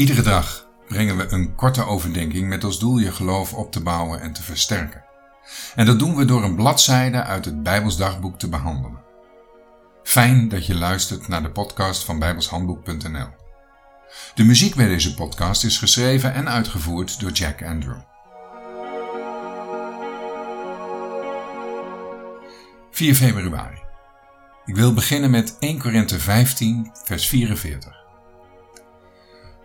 Iedere dag brengen we een korte overdenking met als doel je geloof op te bouwen en te versterken. En dat doen we door een bladzijde uit het Bijbelsdagboek te behandelen. Fijn dat je luistert naar de podcast van bijbelshandboek.nl. De muziek bij deze podcast is geschreven en uitgevoerd door Jack Andrew. 4 februari. Ik wil beginnen met 1 Korinthe 15, vers 44.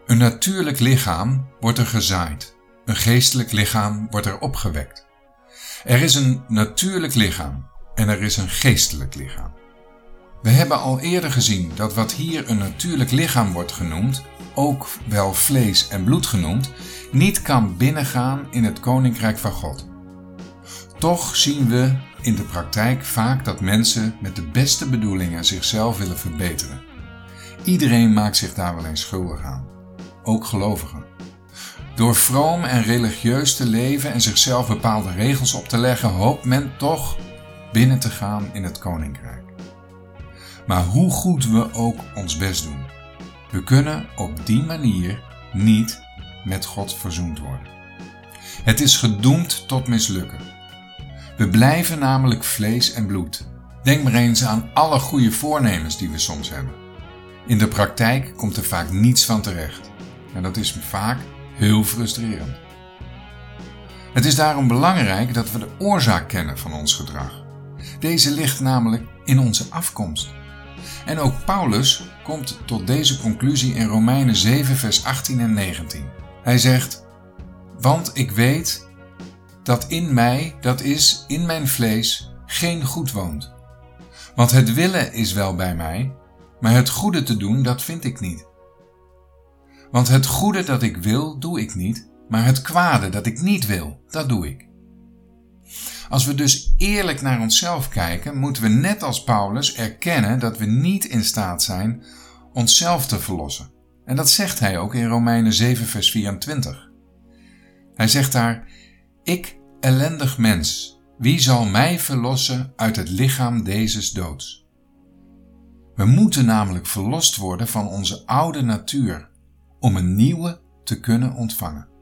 Een natuurlijk lichaam wordt er gezaaid, een geestelijk lichaam wordt er opgewekt. Er is een natuurlijk lichaam en er is een geestelijk lichaam. We hebben al eerder gezien dat wat hier een natuurlijk lichaam wordt genoemd, ook wel vlees en bloed genoemd, niet kan binnengaan in het koninkrijk van God. Toch zien we in de praktijk vaak dat mensen met de beste bedoelingen zichzelf willen verbeteren. Iedereen maakt zich daar wel eens schuldig aan ook gelovigen. Door vroom en religieus te leven en zichzelf bepaalde regels op te leggen, hoopt men toch binnen te gaan in het koninkrijk. Maar hoe goed we ook ons best doen, we kunnen op die manier niet met God verzoend worden. Het is gedoemd tot mislukken. We blijven namelijk vlees en bloed. Denk maar eens aan alle goede voornemens die we soms hebben. In de praktijk komt er vaak niets van terecht. En dat is vaak heel frustrerend. Het is daarom belangrijk dat we de oorzaak kennen van ons gedrag. Deze ligt namelijk in onze afkomst. En ook Paulus komt tot deze conclusie in Romeinen 7, vers 18 en 19. Hij zegt: Want ik weet dat in mij, dat is in mijn vlees, geen goed woont. Want het willen is wel bij mij, maar het goede te doen, dat vind ik niet. Want het goede dat ik wil, doe ik niet, maar het kwade dat ik niet wil, dat doe ik. Als we dus eerlijk naar onszelf kijken, moeten we net als Paulus erkennen dat we niet in staat zijn onszelf te verlossen. En dat zegt hij ook in Romeinen 7, vers 24. Hij zegt daar: Ik, ellendig mens, wie zal mij verlossen uit het lichaam deze doods? We moeten namelijk verlost worden van onze oude natuur, om een nieuwe te kunnen ontvangen.